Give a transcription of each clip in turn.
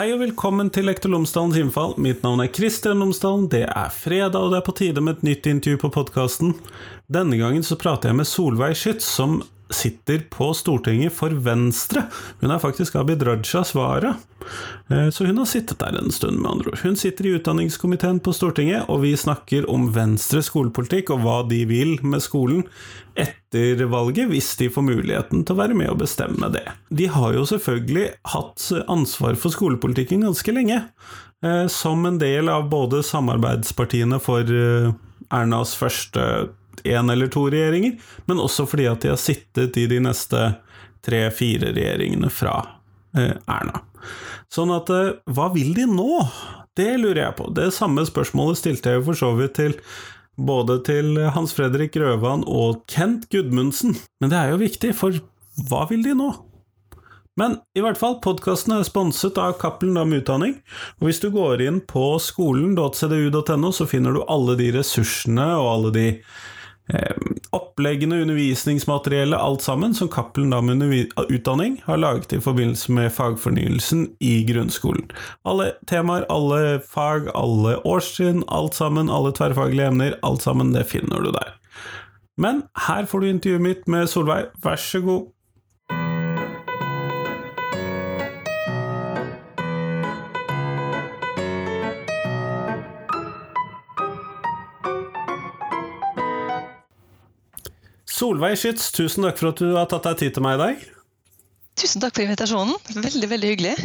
Hei og velkommen til Lektor Lomsdalens innfall. Mitt navn er Kristian Lomsdalen. Det er fredag, og det er på tide med et nytt intervju på podkasten. Denne gangen så prater jeg med Solveig Schytz, som sitter på Stortinget for Venstre. Hun er faktisk Abid Rajas vara, eh, så hun har sittet der en stund, med andre ord. Hun sitter i utdanningskomiteen på Stortinget, og vi snakker om Venstres skolepolitikk og hva de vil med skolen etter valget, hvis de får muligheten til å være med og bestemme det. De har jo selvfølgelig hatt ansvar for skolepolitikken ganske lenge, eh, som en del av både samarbeidspartiene for eh, Ernas første én eller to regjeringer, men også fordi at de har sittet i de neste tre-fire regjeringene fra eh, Erna. Sånn at eh, hva vil de nå? Det lurer jeg på. Det samme spørsmålet stilte jeg jo for så vidt til både til Hans Fredrik Røvan og Kent Gudmundsen. Men det er jo viktig, for hva vil de nå? Men i hvert fall, podkasten er sponset av Cappelen Dam Utdanning, og hvis du går inn på skolen.cdu.no, så finner du alle de ressursene og alle de oppleggene, undervisningsmateriellet, alt sammen, som Cappelen Dam Utdanning har laget i forbindelse med fagfornyelsen i grunnskolen. Alle temaer, alle fag, alle årstrinn, alt sammen, alle tverrfaglige emner, alt sammen, det finner du der. Men her får du intervjuet mitt med Solveig, vær så god. Solveig Schytz, tusen takk for at du har tatt deg tid til meg i dag. Tusen takk for invitasjonen. Veldig, veldig hyggelig.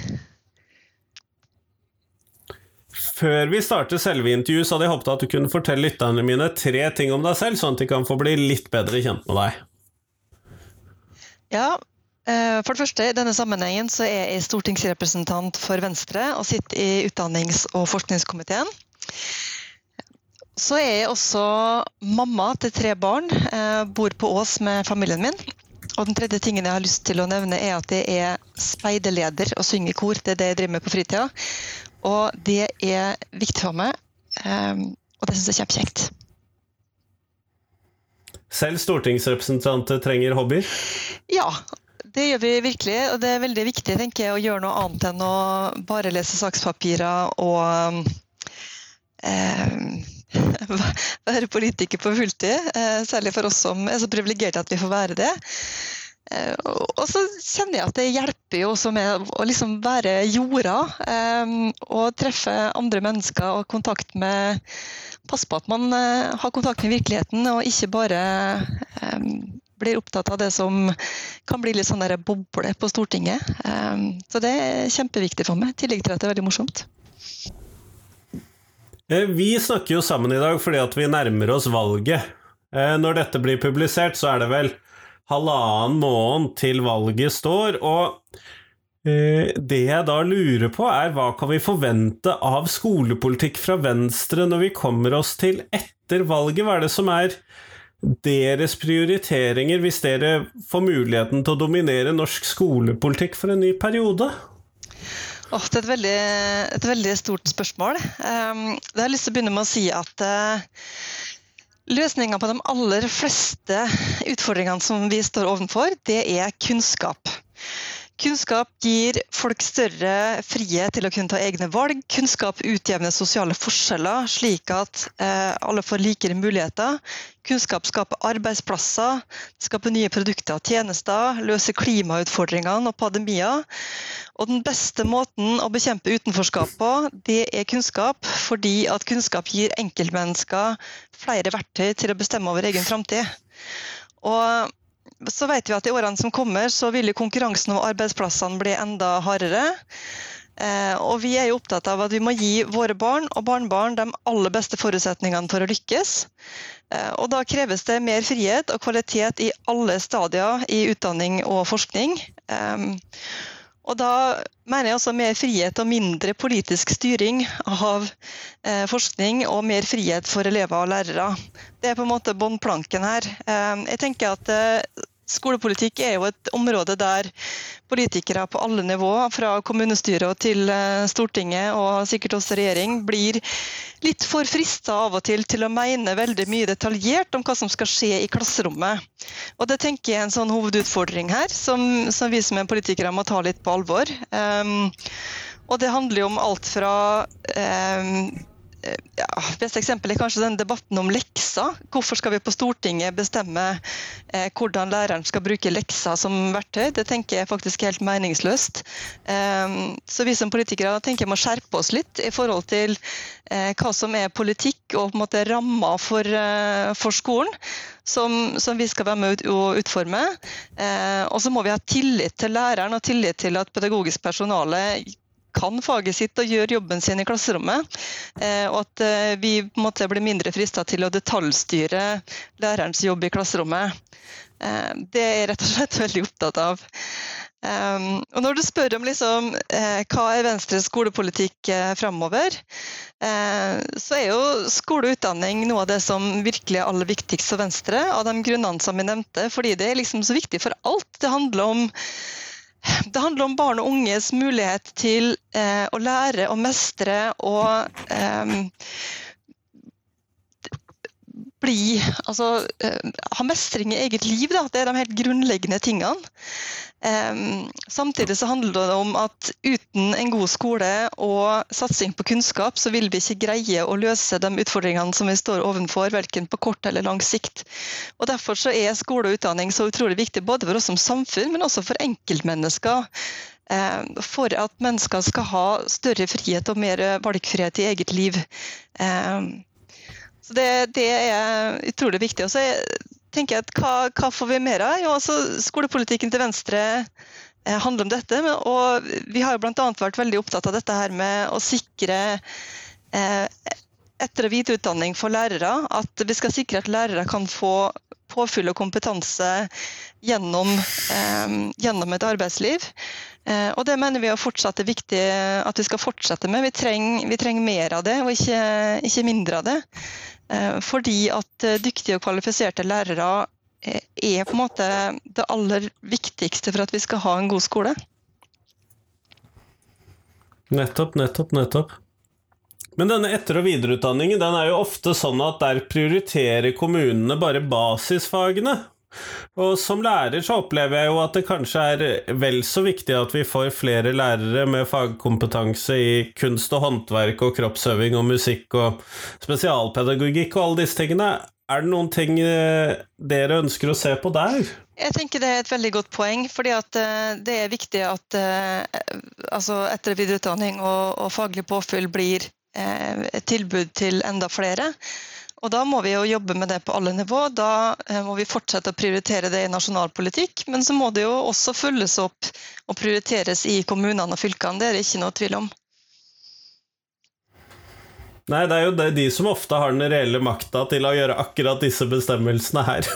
Før vi starter selve intervjuet, så hadde jeg håpet at du kunne fortelle lytterne mine tre ting om deg selv, sånn at de kan få bli litt bedre kjent med deg. Ja, eh, for det første, I denne sammenhengen så er jeg stortingsrepresentant for Venstre og sitter i utdannings- og forskningskomiteen. Så er jeg også mamma til tre barn. Jeg bor på Ås med familien min. Og den tredje tingen jeg har lyst til å nevne, er at jeg er speiderleder og synger i kor. Det er det jeg driver med på fritida. Og det er viktig for meg, ehm, og det syns jeg er kjempekjekt. Selv stortingsrepresentanter trenger hobbyer? Ja, det gjør vi virkelig. Og det er veldig viktig tenker jeg, å gjøre noe annet enn å bare lese sakspapirer og eh, være politiker på fulltid. Eh, særlig for oss som er så privilegerte at vi får være det. Eh, og så kjenner jeg at det hjelper jo også med å liksom være jorda. Eh, og treffe andre mennesker og kontakt med Passe på at man har kontakt med virkeligheten, og ikke bare blir opptatt av det som kan bli litt sånn der boble på Stortinget. Så det er kjempeviktig for meg, i tillegg til at det er veldig morsomt. Eh, vi snakker jo sammen i dag fordi at vi nærmer oss valget. Eh, når dette blir publisert, så er det vel halvannen måned til valget står, og eh, det jeg da lurer på, er hva kan vi forvente av skolepolitikk fra Venstre når vi kommer oss til etter valget? Hva er det som er deres prioriteringer hvis dere får muligheten til å dominere norsk skolepolitikk for en ny periode? Oh, det er et veldig, et veldig, stort spørsmål. Um, jeg har lyst til å begynne med å si at uh, løsninga på de aller fleste utfordringene som vi står overfor, det er kunnskap. Kunnskap gir folk større frihet til å kunne ta egne valg. Kunnskap utjevner sosiale forskjeller, slik at eh, alle får likere muligheter. Kunnskap skaper arbeidsplasser, skaper nye produkter og tjenester, løser klimautfordringene og pandemier. Og den beste måten å bekjempe utenforskap på, det er kunnskap, fordi at kunnskap gir enkeltmennesker flere verktøy til å bestemme over egen framtid. Og så vet vi at i årene som kommer, så vil konkurransen om arbeidsplassene bli enda hardere. Eh, og vi er jo opptatt av at vi må gi våre barn og barnebarn de aller beste forutsetningene for å lykkes. Eh, og da kreves det mer frihet og kvalitet i alle stadier i utdanning og forskning. Og da mener jeg også mer frihet og mindre politisk styring av eh, forskning, og mer frihet for elever og lærere. Det er på en måte båndplanken her. Eh, jeg tenker at eh, Skolepolitikk er jo et område der politikere på alle nivåer, fra kommunestyret til eh, Stortinget og sikkert også regjering, blir litt for frista av og til til å mene veldig mye detaljert om hva som skal skje i klasserommet. Og Det tenker jeg er en sånn hovedutfordring her, som, som vi som er politikere må ta litt på alvor. Um, Og det handler jo om alt fra eh, ja, Beste eksempel er kanskje den debatten om lekser. Hvorfor skal vi på Stortinget bestemme eh, hvordan læreren skal bruke lekser som verktøy? Det tenker jeg faktisk er helt meningsløst. Eh, så vi som politikere tenker jeg må skjerpe oss litt i forhold til eh, hva som er politikk og på en måte rammer for, eh, for skolen. Som, som, vi skal være med å utforme. Eh, og så må vi ha tillit til læreren og tillit til at pedagogisk personale kan faget sitt og gjør jobben sin i klasserommet. Eh, og at eh, vi på en måte blir mindre frista til å detaljstyre lærerens jobb i klasserommet. Eh, det er jeg rett og slett veldig opptatt av. Og når du spør om liksom, hva er Venstres skolepolitikk eh, framover, så er jo skole og utdanning noe av det som virkelig er aller viktigst for Venstre, av de grunnene som vi nevnte. Fordi det er liksom så viktig for alt. Det handler om det handler om barn og unges mulighet til eh, å lære og mestre og eh, bli Altså eh, ha mestring i eget liv. Da. Det er de helt grunnleggende tingene. Um, samtidig så handler det om at uten en god skole og satsing på kunnskap, så vil vi ikke greie å løse de utfordringene som vi står overfor, verken på kort eller lang sikt. Og Derfor så er skole og utdanning så utrolig viktig både for oss som samfunn, men også for enkeltmennesker. For at mennesker skal ha større frihet og mer valgfrihet i eget liv. Um, så det, det, er utrolig viktig. Og så tenker jeg at hva, hva får vi mer av? Jo, altså, skolepolitikken til Venstre eh, handler om dette. Og vi har jo bl.a. vært veldig opptatt av dette her med å sikre eh, etter- og videreutdanning for lærere. At vi skal sikre at lærere kan få påfyll og kompetanse gjennom, eh, gjennom et arbeidsliv. Eh, og det mener vi er fortsatt er viktig at vi skal fortsette med. Vi trenger, vi trenger mer av det, og ikke, ikke mindre av det. Eh, fordi at eh, dyktige og kvalifiserte lærere eh, er på en måte det aller viktigste for at vi skal ha en god skole. Nettopp, nettopp, nettopp. Men denne etter- og videreutdanningen den er jo ofte sånn at der prioriterer kommunene bare basisfagene. Og som lærer så opplever jeg jo at det kanskje er vel så viktig at vi får flere lærere med fagkompetanse i kunst og håndverk og kroppsøving og musikk og spesialpedagogikk og alle disse tingene. Er det noen ting eh, dere ønsker å se på der? Jeg tenker Det er et veldig godt poeng. fordi eh, Det er viktig at eh, altså etter- og videreutdanning og, og faglig påfyll blir et tilbud til enda flere. Og Da må vi jo jobbe med det på alle nivå. Da eh, må vi fortsette å prioritere det i nasjonal politikk. Men så må det jo også følges opp og prioriteres i kommunene og fylkene. Det er det ikke noe tvil om. Nei, det er jo det, de som ofte har den reelle makta til å gjøre akkurat disse bestemmelsene her.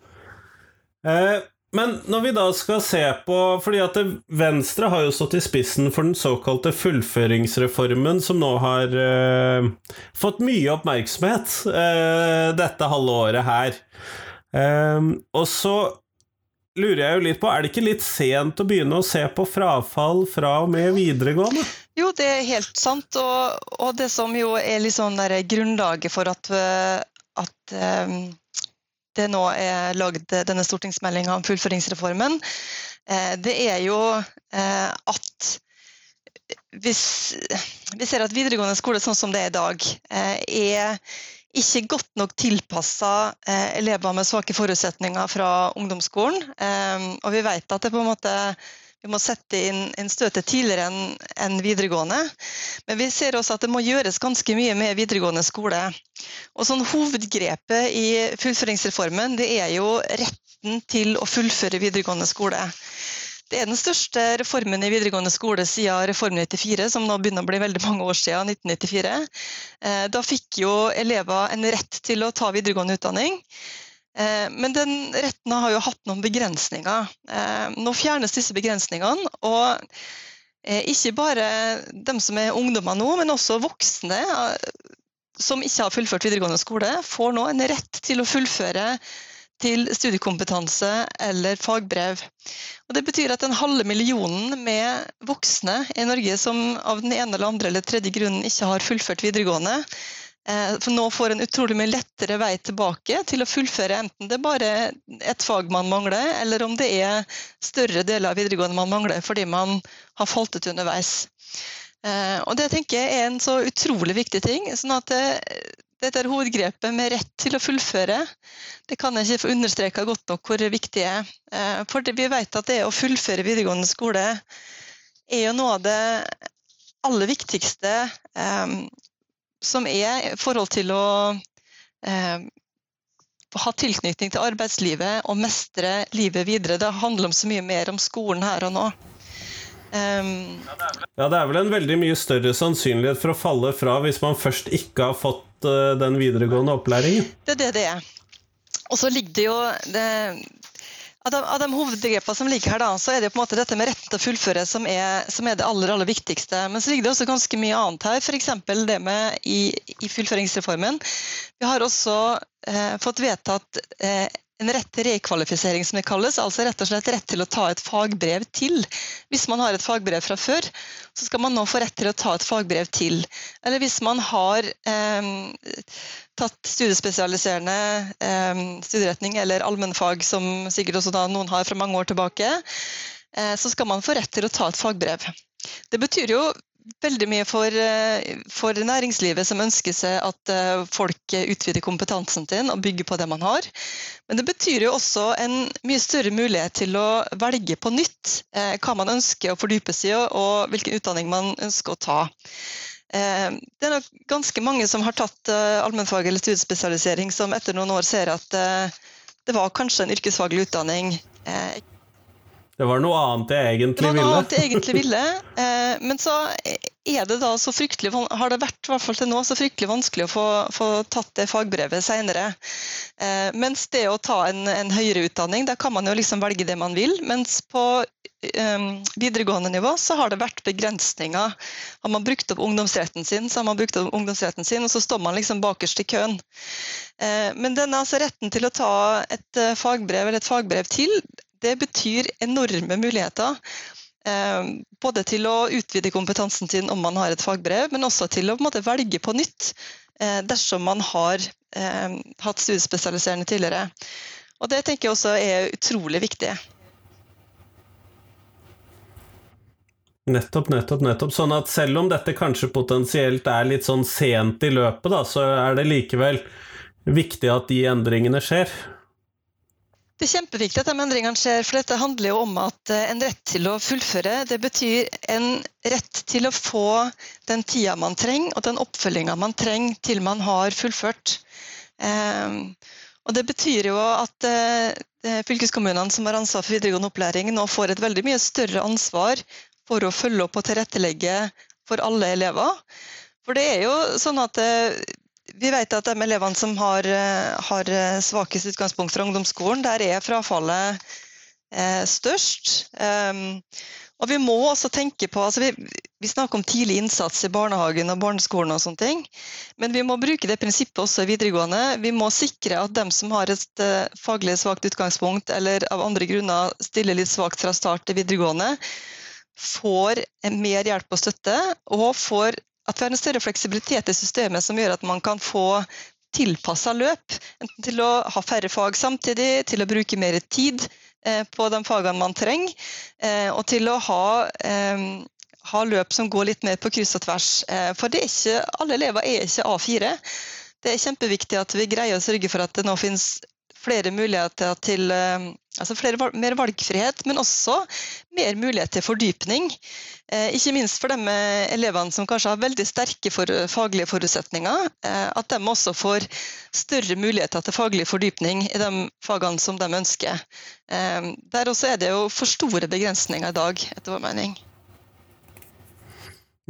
eh, men når vi da skal se på Fordi at Venstre har jo stått i spissen for den såkalte fullføringsreformen, som nå har eh, fått mye oppmerksomhet eh, dette halve året her. Eh, og så lurer jeg jo litt på, er det ikke litt sent å begynne å se på frafall fra og med videregående? Jo, det er helt sant. Og, og det som jo er liksom grunnlaget for at, at det nå er lagd denne stortingsmeldinga om fullføringsreformen, eh, det er jo eh, at vi ser at videregående skole sånn som det er i dag, eh, er ikke godt nok tilpassa elever med svake forutsetninger fra ungdomsskolen. Og vi vet at det på en måte vi må sette inn, inn støtet tidligere enn en videregående. Men vi ser også at det må gjøres ganske mye med videregående skole. Og sånn Hovedgrepet i fullføringsreformen det er jo retten til å fullføre videregående skole. Det er den største reformen i videregående skole siden Reform 94, som nå begynner å bli veldig mange år siden, 1994. Eh, da fikk jo elever en rett til å ta videregående utdanning. Eh, men den retten har jo hatt noen begrensninger. Eh, nå fjernes disse begrensningene. og eh, ikke bare de som er ungdommer nå, men også voksne som ikke har fullført videregående skole, får nå en rett til å fullføre til studiekompetanse eller fagbrev. Og det betyr at den halve millionen med voksne i Norge som av den ene eller andre eller tredje grunnen ikke har fullført videregående, for nå får en utrolig mye lettere vei tilbake til å fullføre enten det er bare et fag man mangler, eller om det er større deler av videregående man mangler fordi man har falt ut underveis. Og det tenker jeg er en så utrolig viktig ting. sånn at det, dette er hovedgrepet med rett til å fullføre. Det kan jeg ikke få understreka godt nok hvor viktig det er. For vi vet at det å fullføre videregående skole er jo noe av det aller viktigste som er i forhold til å eh, ha tilknytning til arbeidslivet og mestre livet videre. Det handler om så mye mer om skolen her og nå. Um, ja, det er vel en veldig mye større sannsynlighet for å falle fra hvis man først ikke har fått uh, den videregående opplæringen? Det er det det er. Og så ligger det jo det, av, de, av de hovedgrepene som ligger her, da, så er det på en måte dette med retten til å fullføre som er, som er, det aller aller viktigste. Men så ligger det også ganske mye annet her, f.eks. det med i, i, fullføringsreformen. Vi har også eh, fått vedtatt eh, en rett til rekvalifisering, som det kalles. Altså rett og slett rett til å ta et fagbrev til. Hvis man har et fagbrev fra før, så skal man nå få rett til å ta et fagbrev til. Eller hvis man har eh, tatt studiespesialiserende eh, studieretning eller allmennfag, som sikkert også noen har fra mange år tilbake, eh, så skal man få rett til å ta et fagbrev. Det betyr jo veldig mye for, eh, for, næringslivet som ønsker seg at eh, folk utvider kompetansen sin og bygger på det man har. Men det betyr jo også en mye større mulighet til å velge på nytt eh, hva man ønsker å fordype seg i og hvilken utdanning man ønsker å ta. Det er nok ganske mange som har tatt allmennfag eller studiespesialisering som etter noen år ser at det var kanskje en yrkesfaglig utdanning det var noe annet jeg egentlig ville. Det var noe annet jeg egentlig ville. Eh, men så er det da så fryktelig, har det vært i hvert fall til nå, så fryktelig vanskelig å få, få tatt det fagbrevet senere. Eh, mens det å ta en, en, høyere utdanning, der kan man jo liksom velge det man vil. Mens på eh, videregående nivå så har det vært begrensninger. Har man brukt opp ungdomsretten sin, så har man brukt opp ungdomsretten sin, og så står man liksom bakerst i køen. Eh, men denne altså retten til å ta et fagbrev eller et fagbrev til, det betyr enorme muligheter. Eh, både til å utvide kompetansen sin om man har et fagbrev, men også til å på måte, velge på nytt eh, dersom man har eh, hatt studiespesialiserende tidligere. Og Det tenker jeg også er utrolig viktig. Nettopp, nettopp, nettopp. Sånn at selv om dette kanskje potensielt er litt sånn sent i løpet, da, så er det likevel viktig at de endringene skjer? Det er kjempeviktig at de endringene skjer, for dette handler jo om at eh, en rett til å fullføre, det betyr en rett til å få den tida man trenger, og den oppfølginga man trenger til man har fullført. Ehm, og det betyr jo at eh, fylkeskommunene som har ansvar for videregående opplæring, nå får et veldig mye større ansvar for å følge opp og tilrettelegge for alle elever. For det er jo sånn at eh, vi vet at de elevene som har, eh, har eh, svakest utgangspunkt fra ungdomsskolen, der er frafallet eh, størst. Um, og vi må også tenke på altså vi, vi, snakker om tidlig innsats i barnehagen og barneskolen, og sånne ting, men vi må bruke det prinsippet også i videregående. Vi må sikre at dem som har et uh, faglig svakt utgangspunkt, eller av andre grunner stiller litt svakt fra start til videregående, får mer hjelp og støtte, og får at vi har en større fleksibilitet i systemet som gjør at man kan få tilpassa løp. Enten til å ha færre fag samtidig, til å bruke mer tid eh, på de fagene man trenger, eh, og til å ha, eh, ha, løp som går litt mer på kryss og tvers. For ikke, alle elever er ikke A4. Det er kjempeviktig at vi greier å sørge for at det nå finnes flere muligheter til eh, altså flere, mer valgfrihet, men også mer mulighet til fordypning. Eh, ikke minst for de elevene som kanskje har veldig sterke for, faglige forutsetninger. Eh, at de også får større muligheter til faglig fordypning i de fagene som de ønsker. Der også er det jo for store begrensninger i dag, etter vår mening.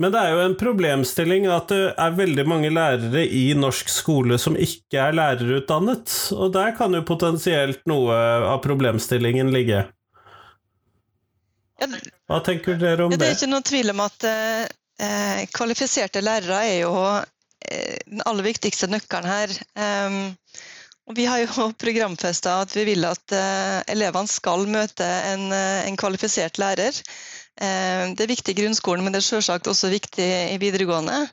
Men det er jo en problemstilling at det er veldig mange lærere i norsk skole som ikke er lærerutdannet, og der kan jo potensielt noe av problemstillingen ligge. Hva tenker dere om det? Det er ikke noen tvil om at eh, kvalifiserte lærere er jo eh, den aller viktigste nøkkelen her. Um, og vi har jo programfesta at vi vil at eh, elevene skal møte en, uh, en kvalifisert lærer. Eh, det er viktig i grunnskolen, men det er selvsagt også viktig i videregående.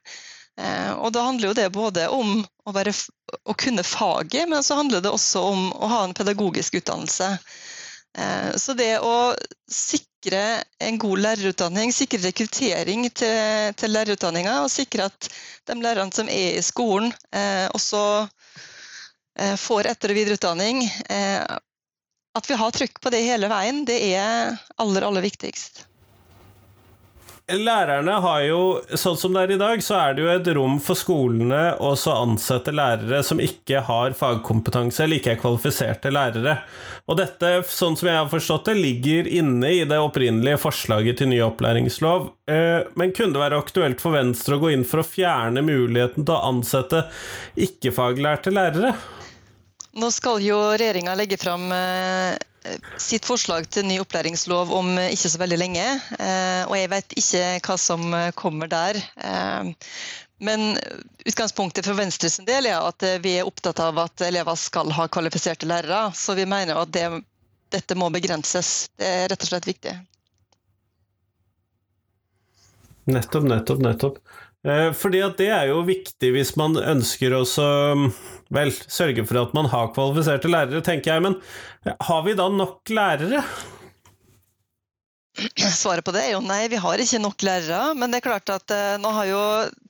Eh, og da handler jo det både om å, være, å, kunne faget, men så handler det også om å ha en pedagogisk utdannelse. Eh, så det å sikre en god lærerutdanning, sikre rekruttering til, til lærerutdanninga, og sikre at de lærerne som er i skolen, også får etter- og videreutdanning. At vi har trykk på det hele veien, det er aller, aller viktigst. Lærerne har jo, sånn som det er i dag, så er det jo et rom for skolene å ansette lærere som ikke har fagkompetanse eller ikke er kvalifiserte lærere. Og dette, sånn som jeg har forstått det, ligger inne i det opprinnelige forslaget til ny opplæringslov. Eh, men kunne det være aktuelt for Venstre å gå inn for å fjerne muligheten til å ansette ikke-faglærte lærere? Nå skal jo regjeringa legge fram eh, sitt forslag til ny opplæringslov om ikke så veldig lenge. Eh, og jeg vet ikke hva som kommer der. Eh, men utgangspunktet for Venstres del er at vi er opptatt av at elever skal ha kvalifiserte lærere. Så vi mener at det, dette må begrenses. Det er rett og slett viktig. Nettopp, nettopp, nettopp. Eh, fordi at det er jo viktig hvis man ønsker å vel, sørge for at man har kvalifiserte lærere, tenker jeg. Men har vi da nok lærere? Svaret på det er jo nei, vi har ikke nok lærere. Men det er klart at eh, nå har jo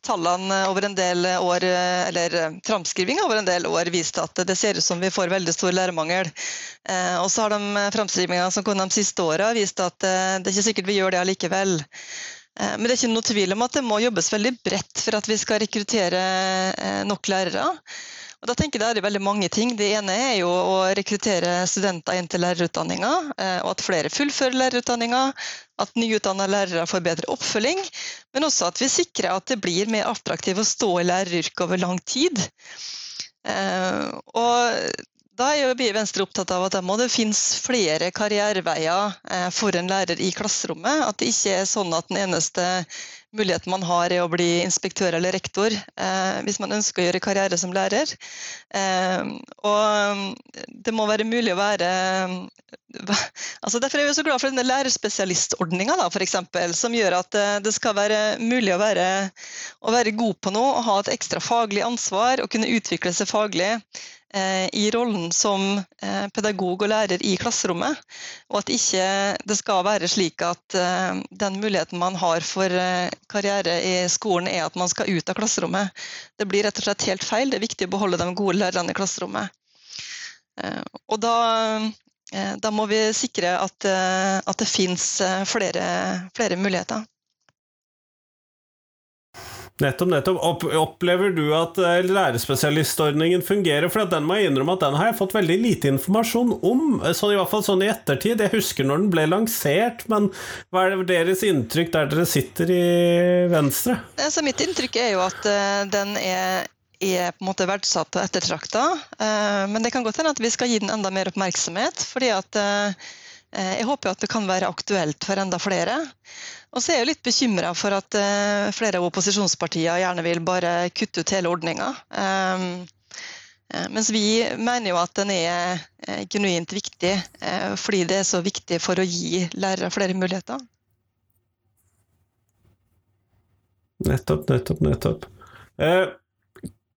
tallene over en del år, eh, eller framskrivinga over en del år vist at det ser ut som vi får veldig stor lærermangel. Og så har de framskrivinga som kom de siste åra vist at det er ikke sikkert vi gjør det allikevel. Eh, men det er ikke noe tvil om at det må jobbes veldig bredt for at vi skal rekruttere eh, nok lærere. Og da tenker jeg Det er veldig mange ting. Det ene er jo å rekruttere studenter inn til lærerutdanninga, eh, og at flere fullfører lærerutdanninga. At nyutdanna lærere får bedre oppfølging, men også at vi sikrer at det blir mer attraktivt å stå i læreryrket over lang tid. Og da er jo Venstre opptatt av at det må finnes flere karriereveier eh, for en lærer i klasserommet. At det ikke er sånn at den eneste muligheten man har er å bli inspektør eller rektor eh, hvis man ønsker å gjøre karriere som lærer. Eh, og det må være mulig å være altså Derfor er vi så glad for denne lærerspesialistordninga, som gjør at det skal være mulig å være, å være god på noe og ha et ekstra faglig ansvar og kunne utvikle seg faglig i rollen som eh, pedagog og lærer i klasserommet. Og at ikke det skal være slik at eh, den muligheten man har for karriere i skolen, er at man skal ut av klasserommet. Det blir rett og slett helt feil. Det er viktig å beholde de gode lærerne i klasserommet. Og da, da må vi sikre at, at det finnes flere, flere muligheter. Nettopp, nettopp. opplever du at eh, lærerspesialistordningen fungerer? For den må jeg innrømme at den har jeg fått veldig lite informasjon om. Så i hvert fall sånn i ettertid. Jeg husker når den ble lansert, men hva er deres inntrykk der dere sitter i Venstre? Altså, mitt inntrykk er jo at uh, den er, er på en måte verdsatt og ettertrakta. Uh, men det kan godt hende at vi skal gi den enda mer oppmerksomhet. fordi at uh, jeg håper at det kan være aktuelt for enda flere. Og så er jeg litt bekymra for at uh, flere av opposisjonspartiene gjerne vil bare kutte ut hele ordninga. Uh, mens vi mener jo at den er genuint viktig, fordi det er så viktig for å gi lærere flere muligheter. Nettopp, nettopp, nettopp.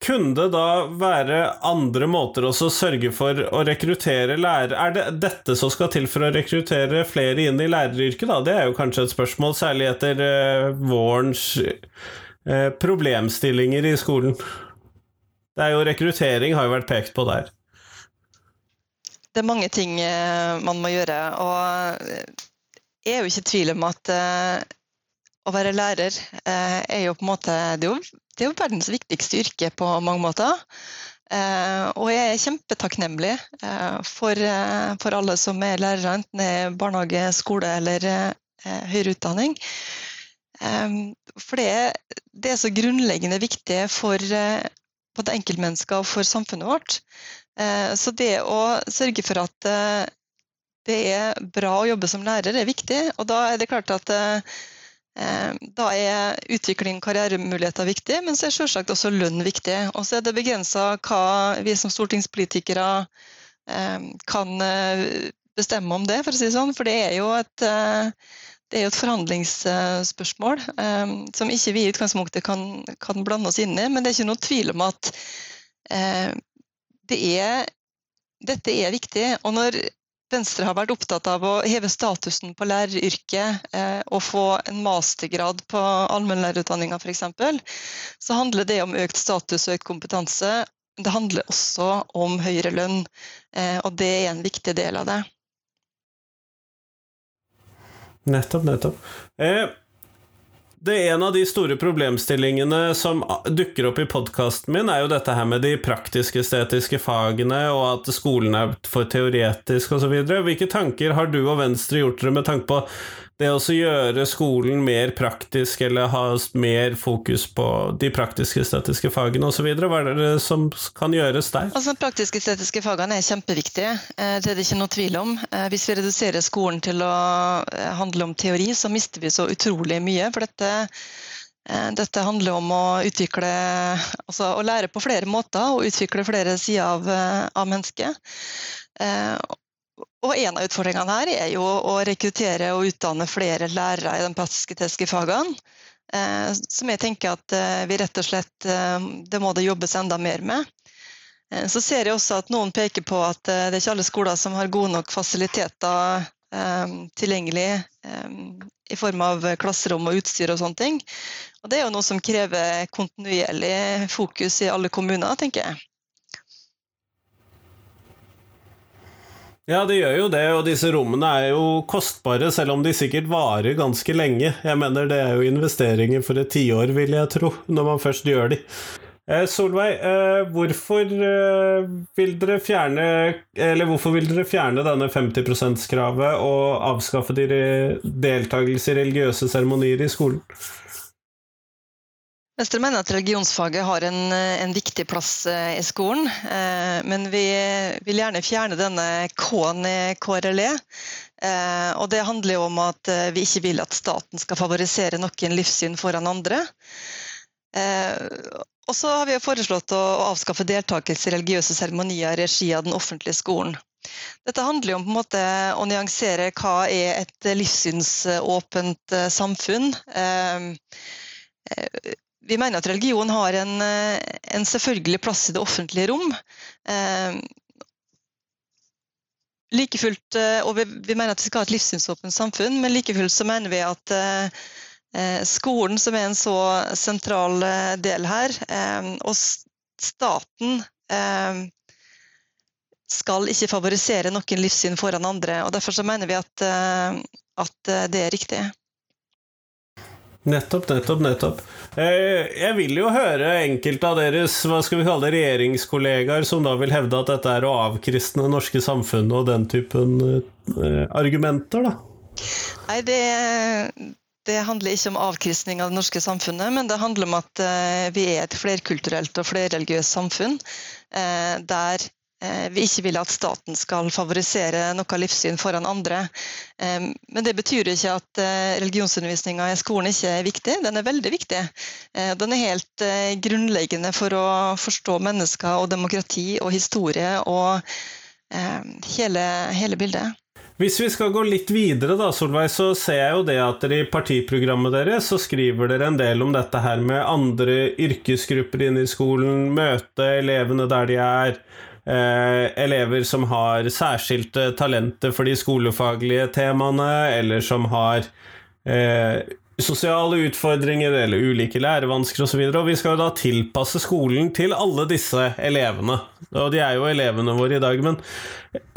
Kunne det da være andre måter også å sørge for å rekruttere lærere Er det dette som skal til for å rekruttere flere inn i læreryrket, da? Det er jo kanskje et spørsmål, særlig etter uh, vårens uh, problemstillinger i skolen. Det er jo Rekruttering har jo vært pekt på der. Det er mange ting uh, man må gjøre. Og jeg er jo ikke i tvil om at å være lærer er jo på en måte Det er jo det er jo verdens viktigste yrke på mange måter. Eh, og jeg er kjempetakknemlig eh, for, eh, for, alle som er lærere, enten det er barnehage, skole eller høyere utdanning. For det, det, er så grunnleggende viktig for både enkeltmennesker og for samfunnet vårt. Så det å sørge for at det er bra å jobbe som lærer, er viktig. Og da er det klart at Eh, da er utvikling og karrieremuligheter viktig, men så er selvsagt også lønn viktig. Og så er det begrensa hva vi som stortingspolitikere eh, kan eh, bestemme om det, for å si det sånn. For det er jo et, er jo et forhandlingsspørsmål som ikke vi i utgangspunktet kan, kan, blande oss inn i. Men det er ikke noe tvil om at det er, dette er viktig. Og når Venstre har vært opptatt av å heve statusen på læreryrket eh, og få en mastergrad på allmennlærerutdanninga f.eks., så handler det om økt status og økt kompetanse. Det handler også om høyere lønn, eh, og det er en viktig del av det. Nettopp, nettopp. Eh, det er En av de store problemstillingene som dukker opp i podkasten min, er jo dette her med de praktisk-estetiske fagene, og at skolen er for teoretisk osv. Hvilke tanker har du og Venstre gjort dere med tanke på det å gjøre skolen mer praktisk, eller ha mer fokus på de praktisk-estetiske fagene osv.? Hva er det som kan gjøres der? Altså, de praktisk-estetiske fagene er kjempeviktige, eh, det er det ikke noe tvil om. Eh, hvis vi reduserer skolen til å eh, handle om teori, så mister vi så utrolig mye. For dette, dette handler om å utvikle Altså å lære på flere måter og utvikle flere sider av, av mennesket. Og En av utfordringene her er jo å rekruttere og utdanne flere lærere i de praktiske fagene. Eh, som jeg tenker at eh, vi rett og slett eh, det må det jobbes enda mer med. Eh, så ser jeg også at noen peker på at eh, det er ikke alle skoler som har gode nok fasiliteter eh, tilgjengelig i form av klasserom og utstyr og sånne ting. Og det er jo noe som krever kontinuerlig fokus i alle kommuner, tenker jeg. Ja, det gjør jo det, og disse rommene er jo kostbare, selv om de sikkert varer ganske lenge. Jeg mener det er jo investeringer for et tiår, vil jeg tro, når man først gjør de. Eh, Solveig, eh, hvorfor eh, vil dere fjerne hvorfor vil dere fjerne denne 50 %-kravet og avskaffe de deltakelse i religiøse seremonier i skolen? Venstre mener at religionsfaget har en, en, viktig plass eh, i skolen, eh, men vi vil gjerne fjerne denne K-en i KRLE. Eh, og det handler jo om at eh, vi ikke vil at staten skal favorisere noen livssyn foran andre. Eh, og så har vi foreslått å, avskaffe deltakelse i religiøse seremonier i regi av den offentlige skolen. Dette handler jo om måte å nyansere hva er et livssynsåpent eh, samfunn. Vi mener at religion har en, eh, en, selvfølgelig plass i det offentlige rom. Eh, like fullt, eh, og vi, vi, mener at vi skal ha et livssynsåpent samfunn, men like fullt så mener vi at eh, eh skolen, som er en så sentral del her, eh, og staten skal ikke favorisere noen livssyn foran andre. og Derfor så mener vi at, at det er riktig. Nettopp, nettopp, nettopp. Eh, jeg vil jo høre enkelte av deres hva skal vi kalle det, regjeringskollegaer som da vil hevde at dette er å avkristne det norske samfunnet og den typen eh, argumenter, da. Nei, det, det handler ikke om avkristning av det norske samfunnet, men det handler om at eh, vi er et flerkulturelt og flerreligiøst samfunn der vi ikke vil at staten skal favorisere noe livssyn foran andre. Eh, men det betyr ikke at eh, religionsundervisninga i skolen ikke er viktig. Den er veldig viktig. Den er helt grunnleggende for å forstå mennesker og demokrati og historie og hele, hele bildet. Hvis vi skal gå litt videre, da, Solveig, så ser jeg jo det at dere i partiprogrammet deres så skriver dere en del om dette her med andre yrkesgrupper inne i skolen, møte elevene der de er, Eh, elever som har særskilte talenter for de skolefaglige temaene, eller som har eh, sosiale utfordringer eller ulike lærevansker osv. Og, så og vi skal jo da tilpasse skolen til alle disse elevene. Og de er jo elevene våre i dag, men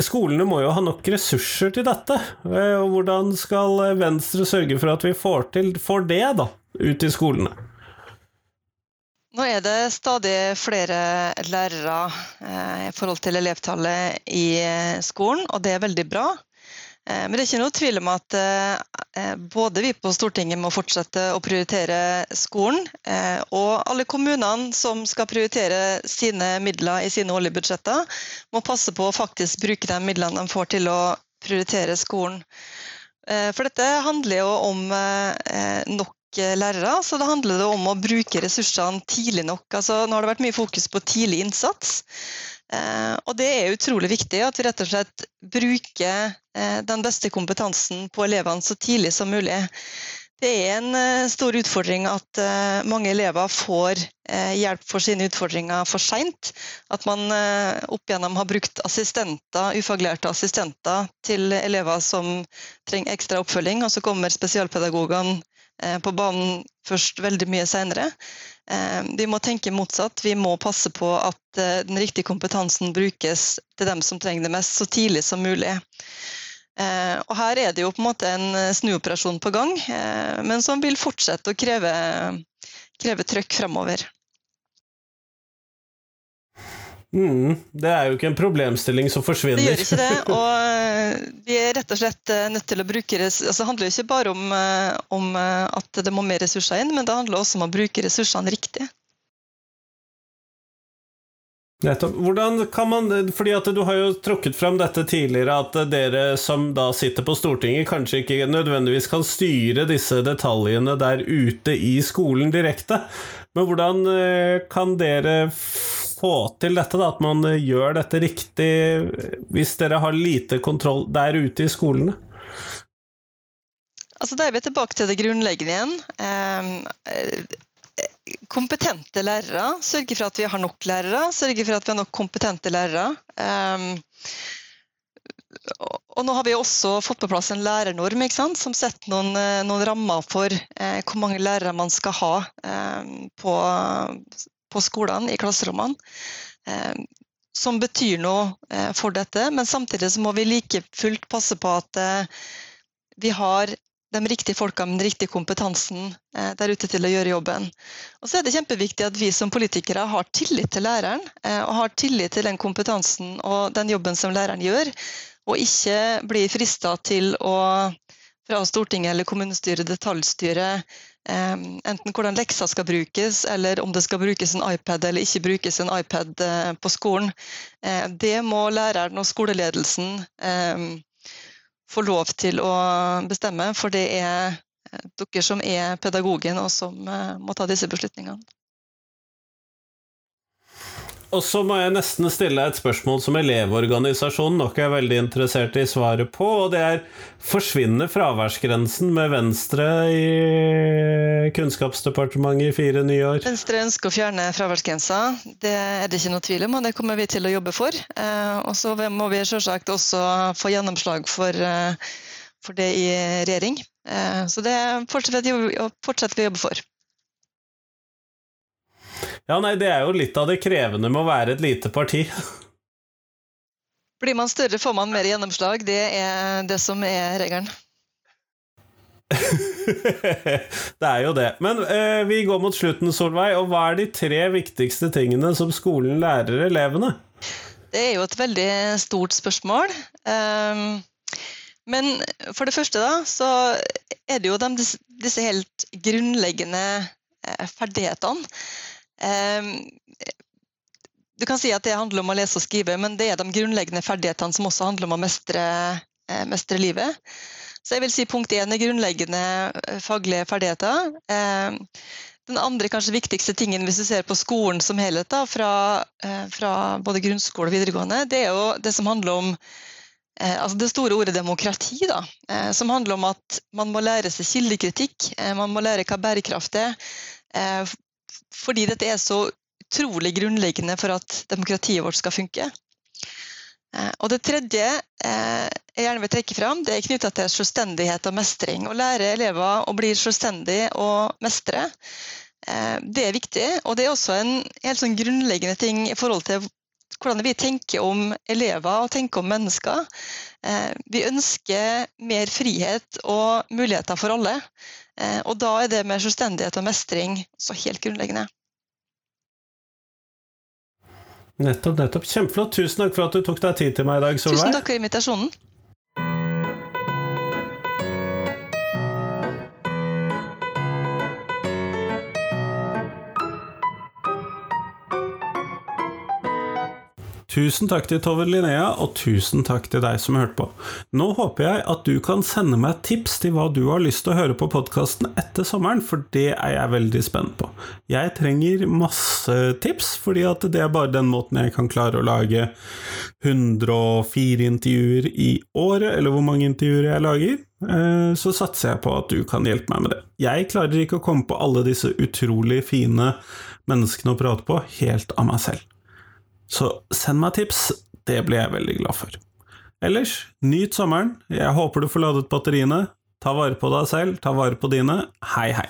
skolene må jo ha nok ressurser til dette. Eh, og hvordan skal Venstre sørge for at vi får, til, får det da, ut i skolene? Nå er det stadig flere lærere eh, i forhold til elevtallet i eh, skolen, og det er veldig bra. Eh, men det er ikke noe tvil om at både vi på Stortinget må fortsette å prioritere skolen, og alle kommunene som skal prioritere sine midler i sine årlige budsjetter, må passe på å faktisk bruke de midlene de får til å prioritere skolen. For dette handler jo om nok lærere, så det handler det om å bruke ressursene tidlig nok. Altså, nå har det vært mye fokus på tidlig innsats. Eh, og det er utrolig viktig at vi rett og slett bruker eh, den beste kompetansen på elevene så tidlig som mulig. det er en eh, stor utfordring at eh, mange elever får eh, hjelp for sine utfordringer for seint. At man opp igjennom har brukt assistenter, ufaglærte assistenter til elever som trenger ekstra oppfølging, og så kommer spesialpedagogene på banen først veldig mye seinere. Vi må tenke motsatt. Vi må passe på at den riktige kompetansen brukes til dem som trenger det mest, så tidlig som mulig. Eh, og her er det jo på en måte en eh, snuoperasjon på gang, eh, men som vil fortsette å kreve, kreve trøkk fremover. Mm, det er jo ikke en problemstilling som forsvinner. Det gjør ikke det. Og vi er rett og slett nødt til å bruke altså Det handler jo ikke bare om, om at det må mer ressurser inn, men det handler også om å bruke ressursene riktig. Nettopp. Hvordan kan man fordi at Du har jo trukket fram dette tidligere, at dere som da sitter på Stortinget, kanskje ikke nødvendigvis kan styre disse detaljene der ute i skolen direkte. Men hvordan eh, kan dere få til dette, da? At man eh, gjør dette riktig hvis dere har lite kontroll der ute i skolene? Altså, Da er vi tilbake til det grunnleggende igjen. Eh, kompetente lærere. Sørge for at vi har nok lærere, sørge for at vi har nok kompetente lærere. Um, og nå har vi også fått på plass en lærernorm som setter noen, eh, noen rammer for eh, hvor mange lærere man skal ha eh, på, på, skolene, i klasserommene. Eh, som betyr noe eh, for dette, men samtidig så må vi like fullt passe på at eh, vi har de riktige folka med den riktige kompetansen der ute til å gjøre jobben. Og så er det kjempeviktig at vi som politikere har tillit til læreren, og har tillit til den kompetansen og den jobben som læreren gjør, og ikke blir frista til å fra Stortinget eller kommunestyret detaljstyre enten hvordan lekser skal brukes, eller om det skal brukes en iPad eller ikke brukes en iPad på skolen. Det må læreren og skoleledelsen få lov til å bestemme, for det er eh, dere som er pedagogen og som eh, må ta disse beslutningene. Og så må jeg nesten stille et spørsmål som Elevorganisasjonen nok er veldig interessert i svaret på, og det er forsvinner fraværsgrensen med Venstre i Kunnskapsdepartementet i fire nye år? Venstre ønsker å fjerne fraværsgrensa, det er det ikke noe tvil om, og det kommer vi til å jobbe for. Eh, og så må vi selvsagt også få gjennomslag for, eh, for det i regjering. Eh, så det fortsetter vi å jobbe for. Ja, nei, det er jo litt av det krevende med å være et lite parti. Blir man større, får man mer gjennomslag. Det er det som er regelen. det er jo det. Men eh, vi går mot slutten, Solveig. Og hva er de tre viktigste tingene som skolen lærer elevene? Det er jo et veldig stort spørsmål. Um, men for det første, da, så er det jo de, disse helt grunnleggende eh, ferdighetene. Ehm, du kan si at det handler om å lese og skrive, men det er de grunnleggende ferdighetene som også handler om å mestre, eh, mestre livet. Så jeg vil si punkt én er grunnleggende eh, faglige ferdigheter. Ehm, den andre kanskje viktigste tingen hvis du ser på skolen som helhet, da, fra, eh, fra både grunnskole og videregående, det er jo det som handler om altså det store ordet demokrati, da, som handler om at man må lære seg kildekritikk. Man må lære hva bærekraft er fordi dette er så utrolig grunnleggende for at demokratiet vårt skal funke. Eh, og Det tredje eh, jeg gjerne vil trekke fram, det er knytta til selvstendighet og mestring. Å lære elever å bli selvstendige og mestre, eh, det er viktig. Og det er også en helt sånn grunnleggende ting i forhold til hvordan vi tenker om elever og tenker om mennesker. Vi ønsker mer frihet og muligheter for alle. Eh, og da er det med selvstendighet og mestring så helt grunnleggende. Nettopp, nettopp. Kjempeflott. Tusen takk for at du tok deg tid til meg i dag, Solveig. Tusen takk for invitasjonen. Tusen takk til Tove Linnea, og tusen takk til deg som hørte på. Nå håper jeg at du kan sende meg tips til hva du har lyst til å høre på podkasten etter sommeren, for det er jeg veldig spent på. Jeg trenger masse tips, fordi at det er bare den måten jeg kan klare å lage 104 intervjuer i året, eller hvor mange intervjuer jeg lager. eh, så satser jeg på at du kan hjelpe meg med det. Jeg klarer ikke å komme på alle disse utrolig fine menneskene å prate på helt av meg selv. Så send meg tips, det blir jeg veldig glad for. Ellers, nyt sommeren. Jeg håper du får ladet batteriene. Ta vare på deg selv, ta vare på dine. Hei, hei.